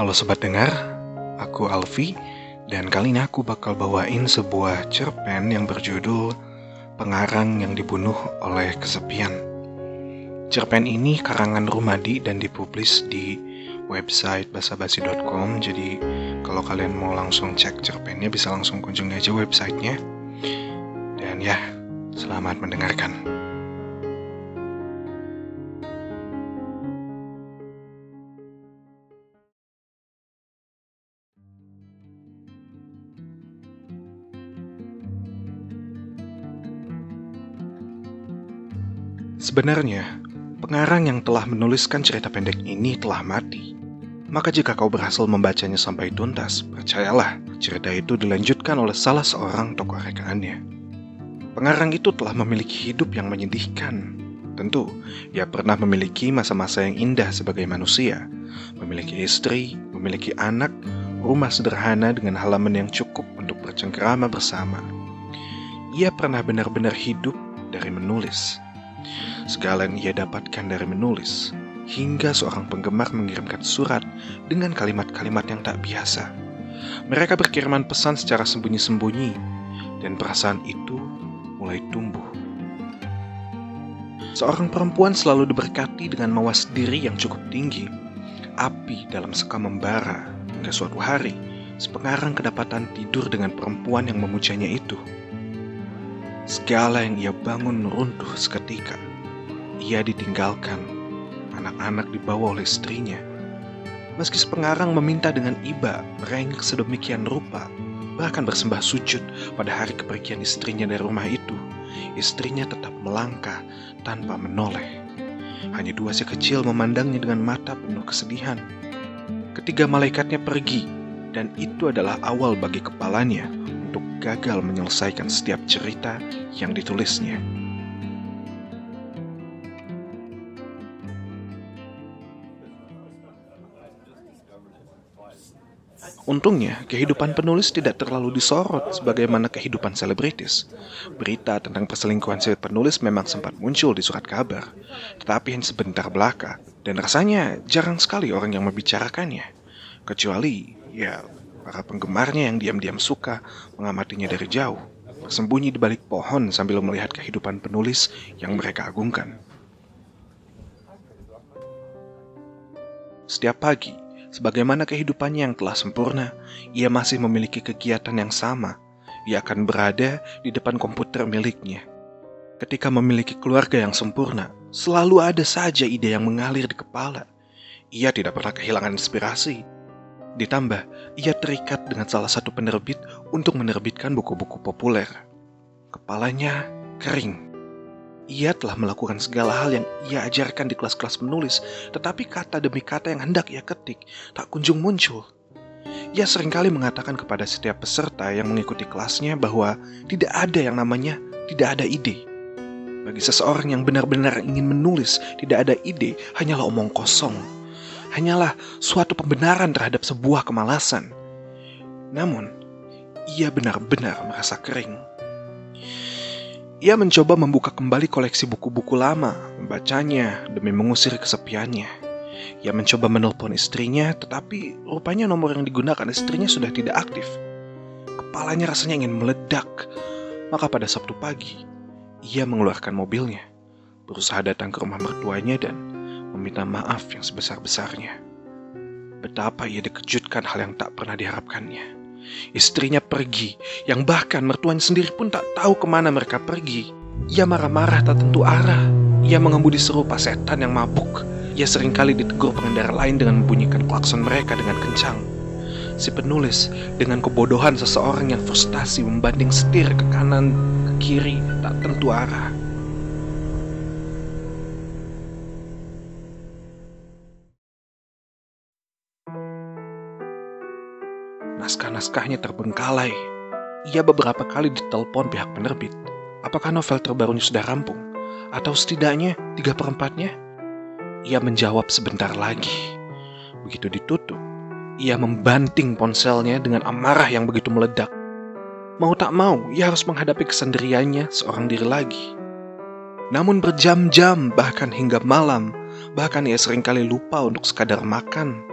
Halo sobat dengar, aku Alfi dan kali ini aku bakal bawain sebuah cerpen yang berjudul Pengarang yang dibunuh oleh kesepian. Cerpen ini karangan Rumadi dan dipublis di website basabasi.com jadi kalau kalian mau langsung cek cerpennya bisa langsung kunjungi aja websitenya dan ya selamat mendengarkan. Sebenarnya, pengarang yang telah menuliskan cerita pendek ini telah mati. Maka jika kau berhasil membacanya sampai tuntas, percayalah, cerita itu dilanjutkan oleh salah seorang tokoh rekaannya. Pengarang itu telah memiliki hidup yang menyedihkan. Tentu, ia pernah memiliki masa-masa yang indah sebagai manusia, memiliki istri, memiliki anak, rumah sederhana dengan halaman yang cukup untuk bercengkerama bersama. Ia pernah benar-benar hidup dari menulis Segala yang ia dapatkan dari menulis, hingga seorang penggemar mengirimkan surat dengan kalimat-kalimat yang tak biasa. Mereka berkiriman pesan secara sembunyi-sembunyi, dan perasaan itu mulai tumbuh. Seorang perempuan selalu diberkati dengan mawas diri yang cukup tinggi. Api dalam sekam membara, hingga suatu hari, sepengarang kedapatan tidur dengan perempuan yang memujanya itu. Segala yang ia bangun runtuh seketika ia ditinggalkan. Anak-anak dibawa oleh istrinya. Meski sepengarang meminta dengan iba merengek sedemikian rupa, bahkan bersembah sujud pada hari kepergian istrinya dari rumah itu, istrinya tetap melangkah tanpa menoleh. Hanya dua si kecil memandangnya dengan mata penuh kesedihan. Ketiga malaikatnya pergi, dan itu adalah awal bagi kepalanya gagal menyelesaikan setiap cerita yang ditulisnya. Untungnya, kehidupan penulis tidak terlalu disorot sebagaimana kehidupan selebritis. Berita tentang perselingkuhan si penulis memang sempat muncul di surat kabar, tetapi hanya sebentar belaka, dan rasanya jarang sekali orang yang membicarakannya. Kecuali, ya, para penggemarnya yang diam-diam suka mengamatinya dari jauh, bersembunyi di balik pohon sambil melihat kehidupan penulis yang mereka agungkan. Setiap pagi, Sebagaimana kehidupannya yang telah sempurna, ia masih memiliki kegiatan yang sama. Ia akan berada di depan komputer miliknya. Ketika memiliki keluarga yang sempurna, selalu ada saja ide yang mengalir di kepala. Ia tidak pernah kehilangan inspirasi. Ditambah, ia terikat dengan salah satu penerbit untuk menerbitkan buku-buku populer. Kepalanya kering ia telah melakukan segala hal yang ia ajarkan di kelas-kelas menulis, tetapi kata demi kata yang hendak ia ketik tak kunjung muncul. Ia sering kali mengatakan kepada setiap peserta yang mengikuti kelasnya bahwa tidak ada yang namanya tidak ada ide. Bagi seseorang yang benar-benar ingin menulis, tidak ada ide hanyalah omong kosong. Hanyalah suatu pembenaran terhadap sebuah kemalasan. Namun, ia benar-benar merasa kering. Ia mencoba membuka kembali koleksi buku-buku lama, membacanya demi mengusir kesepiannya. Ia mencoba menelpon istrinya, tetapi rupanya nomor yang digunakan istrinya sudah tidak aktif. Kepalanya rasanya ingin meledak. Maka pada Sabtu pagi, ia mengeluarkan mobilnya, berusaha datang ke rumah mertuanya dan meminta maaf yang sebesar-besarnya. Betapa ia dikejutkan hal yang tak pernah diharapkannya. Istrinya pergi, yang bahkan mertuanya sendiri pun tak tahu ke mana mereka pergi. Ia marah-marah tak tentu arah. Ia mengembudi serupa setan yang mabuk. Ia sering kali ditegur pengendara lain dengan membunyikan klakson mereka dengan kencang. Si penulis dengan kebodohan seseorang yang frustasi membanding setir ke kanan, ke kiri, tak tentu arah. Naskah-naskahnya terbengkalai. Ia beberapa kali ditelepon pihak penerbit. Apakah novel terbarunya sudah rampung? Atau setidaknya tiga perempatnya? Ia menjawab sebentar lagi. Begitu ditutup, ia membanting ponselnya dengan amarah yang begitu meledak. Mau tak mau, ia harus menghadapi kesendiriannya seorang diri lagi. Namun berjam-jam, bahkan hingga malam, bahkan ia sering kali lupa untuk sekadar makan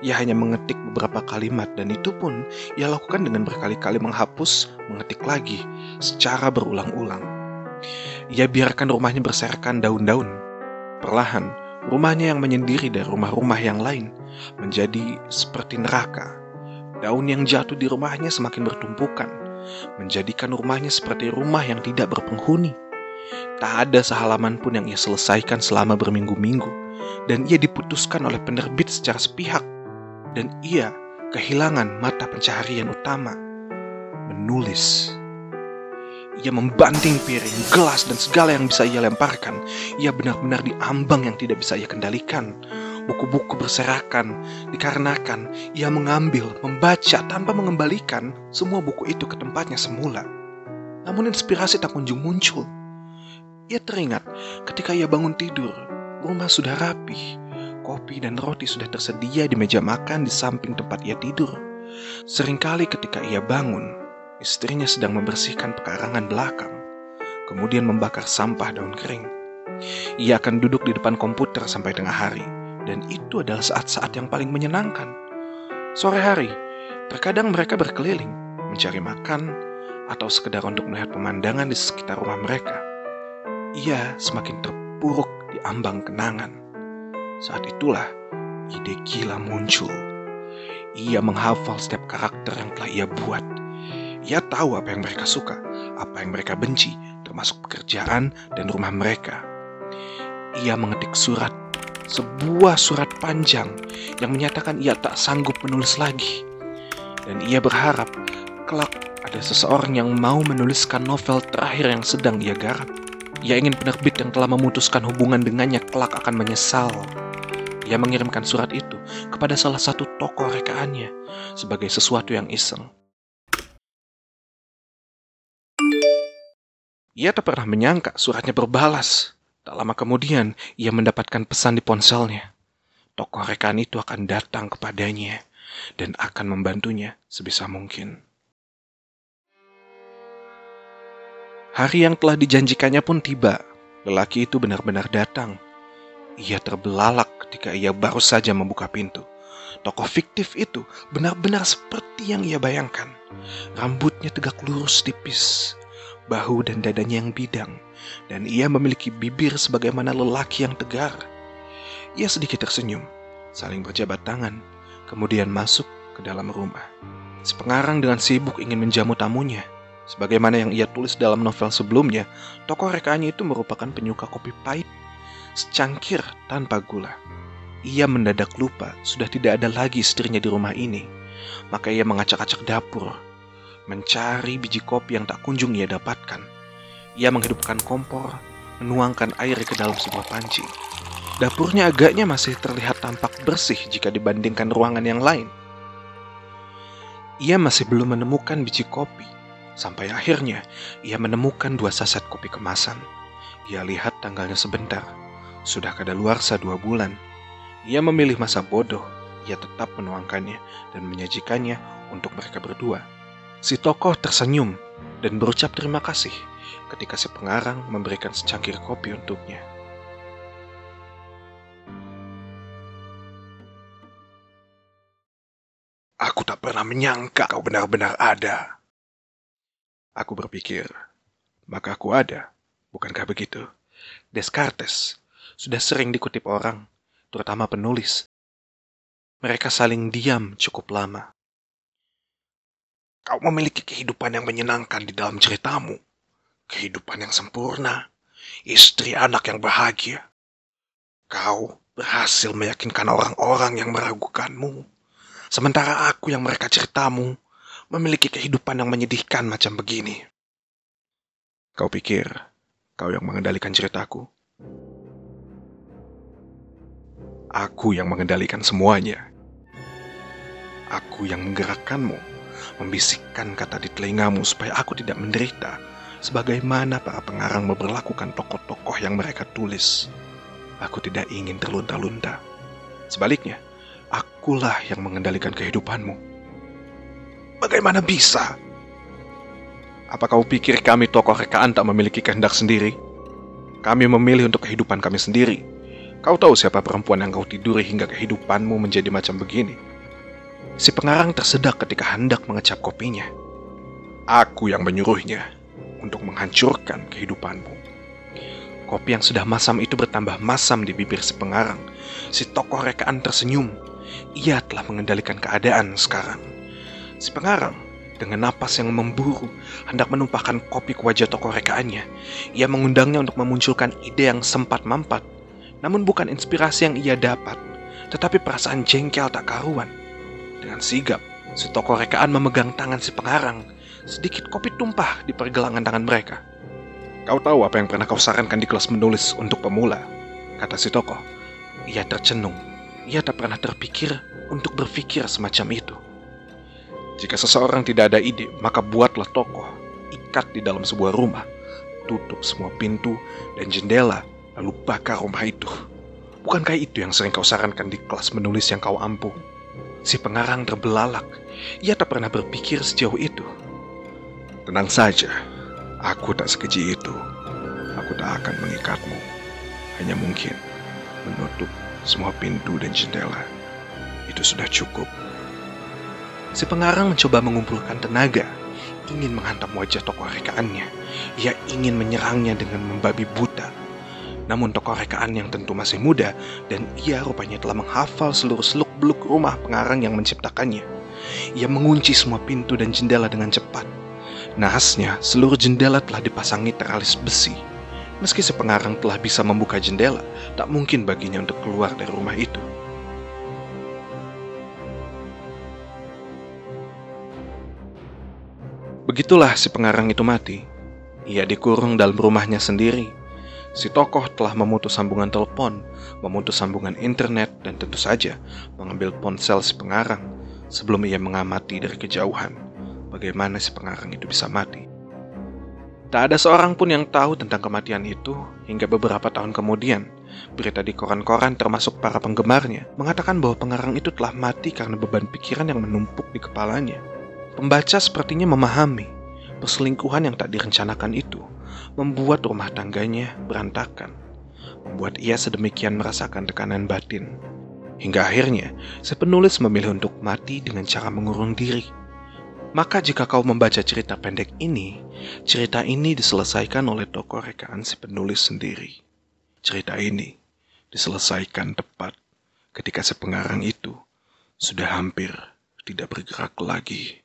Ia hanya mengetik beberapa kalimat dan itu pun ia lakukan dengan berkali-kali menghapus, mengetik lagi secara berulang-ulang. Ia biarkan rumahnya berserakan daun-daun. Perlahan, rumahnya yang menyendiri dari rumah-rumah yang lain menjadi seperti neraka. Daun yang jatuh di rumahnya semakin bertumpukan, menjadikan rumahnya seperti rumah yang tidak berpenghuni. Tak ada sehalaman pun yang ia selesaikan selama berminggu-minggu, dan ia diputuskan oleh penerbit secara sepihak, dan ia kehilangan mata pencaharian utama, menulis. Ia membanting piring, gelas, dan segala yang bisa ia lemparkan. Ia benar-benar di ambang yang tidak bisa ia kendalikan. Buku-buku berserakan dikarenakan ia mengambil, membaca tanpa mengembalikan semua buku itu ke tempatnya semula. Namun inspirasi tak kunjung muncul. Ia teringat ketika ia bangun tidur, rumah sudah rapi, kopi dan roti sudah tersedia di meja makan di samping tempat ia tidur. Seringkali ketika ia bangun, istrinya sedang membersihkan pekarangan belakang, kemudian membakar sampah daun kering. Ia akan duduk di depan komputer sampai tengah hari, dan itu adalah saat-saat yang paling menyenangkan. Sore hari, terkadang mereka berkeliling, mencari makan, atau sekedar untuk melihat pemandangan di sekitar rumah mereka ia semakin terpuruk ambang kenangan. Saat itulah ide gila muncul. Ia menghafal setiap karakter yang telah ia buat. Ia tahu apa yang mereka suka, apa yang mereka benci, termasuk pekerjaan dan rumah mereka. Ia mengetik surat, sebuah surat panjang yang menyatakan ia tak sanggup menulis lagi. Dan ia berharap kelak ada seseorang yang mau menuliskan novel terakhir yang sedang ia garap. Ia ingin penerbit yang telah memutuskan hubungan dengannya kelak akan menyesal. Ia mengirimkan surat itu kepada salah satu tokoh rekaannya sebagai sesuatu yang iseng. Ia tak pernah menyangka suratnya berbalas. Tak lama kemudian, ia mendapatkan pesan di ponselnya. Tokoh rekaan itu akan datang kepadanya dan akan membantunya sebisa mungkin. Hari yang telah dijanjikannya pun tiba. Lelaki itu benar-benar datang. Ia terbelalak ketika ia baru saja membuka pintu. Tokoh fiktif itu benar-benar seperti yang ia bayangkan. Rambutnya tegak lurus tipis, bahu dan dadanya yang bidang, dan ia memiliki bibir sebagaimana lelaki yang tegar. Ia sedikit tersenyum, saling berjabat tangan, kemudian masuk ke dalam rumah. Si pengarang dengan sibuk ingin menjamu tamunya, Sebagaimana yang ia tulis dalam novel sebelumnya, tokoh rekaannya itu merupakan penyuka kopi pahit, secangkir tanpa gula. Ia mendadak lupa sudah tidak ada lagi istrinya di rumah ini. Maka ia mengacak-acak dapur, mencari biji kopi yang tak kunjung ia dapatkan. Ia menghidupkan kompor, menuangkan air ke dalam sebuah panci. Dapurnya agaknya masih terlihat tampak bersih jika dibandingkan ruangan yang lain. Ia masih belum menemukan biji kopi Sampai akhirnya ia menemukan dua saset kopi kemasan. Ia lihat tanggalnya sebentar. Sudah kadaluarsa dua bulan. Ia memilih masa bodoh. Ia tetap menuangkannya dan menyajikannya untuk mereka berdua. Si tokoh tersenyum dan berucap terima kasih ketika si pengarang memberikan secangkir kopi untuknya. Aku tak pernah menyangka kau benar-benar ada. Aku berpikir, maka aku ada. Bukankah begitu? Descartes sudah sering dikutip orang, terutama penulis. Mereka saling diam cukup lama. Kau memiliki kehidupan yang menyenangkan di dalam ceritamu. Kehidupan yang sempurna. Istri anak yang bahagia. Kau berhasil meyakinkan orang-orang yang meragukanmu. Sementara aku yang mereka ceritamu memiliki kehidupan yang menyedihkan macam begini. Kau pikir kau yang mengendalikan ceritaku? Aku yang mengendalikan semuanya. Aku yang menggerakkanmu, membisikkan kata di telingamu supaya aku tidak menderita, sebagaimana para pengarang memperlakukan tokoh-tokoh yang mereka tulis. Aku tidak ingin terlunta-lunta. Sebaliknya, akulah yang mengendalikan kehidupanmu. Bagaimana bisa? Apa kau pikir kami tokoh rekaan tak memiliki kehendak sendiri? Kami memilih untuk kehidupan kami sendiri. Kau tahu siapa perempuan yang kau tiduri hingga kehidupanmu menjadi macam begini? Si pengarang tersedak ketika hendak mengecap kopinya. Aku yang menyuruhnya untuk menghancurkan kehidupanmu. Kopi yang sudah masam itu bertambah masam di bibir si pengarang. Si tokoh rekaan tersenyum. Ia telah mengendalikan keadaan sekarang. Si pengarang dengan napas yang memburu hendak menumpahkan kopi ke wajah tokoh rekaannya. Ia mengundangnya untuk memunculkan ide yang sempat mampat namun bukan inspirasi yang ia dapat, tetapi perasaan jengkel tak karuan. Dengan sigap, si tokoh rekaan memegang tangan si pengarang. Sedikit kopi tumpah di pergelangan tangan mereka. Kau tahu apa yang pernah kau sarankan di kelas menulis untuk pemula? Kata si tokoh. Ia tercenung. Ia tak pernah terpikir untuk berpikir semacam itu. Jika seseorang tidak ada ide, maka buatlah tokoh. Ikat di dalam sebuah rumah. Tutup semua pintu dan jendela lalu bakar rumah itu. Bukankah itu yang sering kau sarankan di kelas menulis yang kau ampuh? Si pengarang terbelalak. Ia tak pernah berpikir sejauh itu. Tenang saja, aku tak sekeji itu. Aku tak akan mengikatmu. Hanya mungkin menutup semua pintu dan jendela. Itu sudah cukup. Si pengarang mencoba mengumpulkan tenaga, ingin menghantam wajah tokoh rekaannya. Ia ingin menyerangnya dengan membabi buta namun tokoh rekaan yang tentu masih muda dan ia rupanya telah menghafal seluruh seluk-beluk rumah pengarang yang menciptakannya. Ia mengunci semua pintu dan jendela dengan cepat. Nahasnya, seluruh jendela telah dipasangi teralis besi. Meski sepengarang telah bisa membuka jendela, tak mungkin baginya untuk keluar dari rumah itu. Begitulah si pengarang itu mati. Ia dikurung dalam rumahnya sendiri Si tokoh telah memutus sambungan telepon, memutus sambungan internet, dan tentu saja mengambil ponsel si pengarang sebelum ia mengamati dari kejauhan bagaimana si pengarang itu bisa mati. Tak ada seorang pun yang tahu tentang kematian itu hingga beberapa tahun kemudian. Berita di koran-koran termasuk para penggemarnya mengatakan bahwa pengarang itu telah mati karena beban pikiran yang menumpuk di kepalanya. Pembaca sepertinya memahami perselingkuhan yang tak direncanakan itu membuat rumah tangganya berantakan, membuat ia sedemikian merasakan tekanan batin. Hingga akhirnya, si penulis memilih untuk mati dengan cara mengurung diri. Maka jika kau membaca cerita pendek ini, cerita ini diselesaikan oleh tokoh rekaan si penulis sendiri. Cerita ini diselesaikan tepat ketika si pengarang itu sudah hampir tidak bergerak lagi.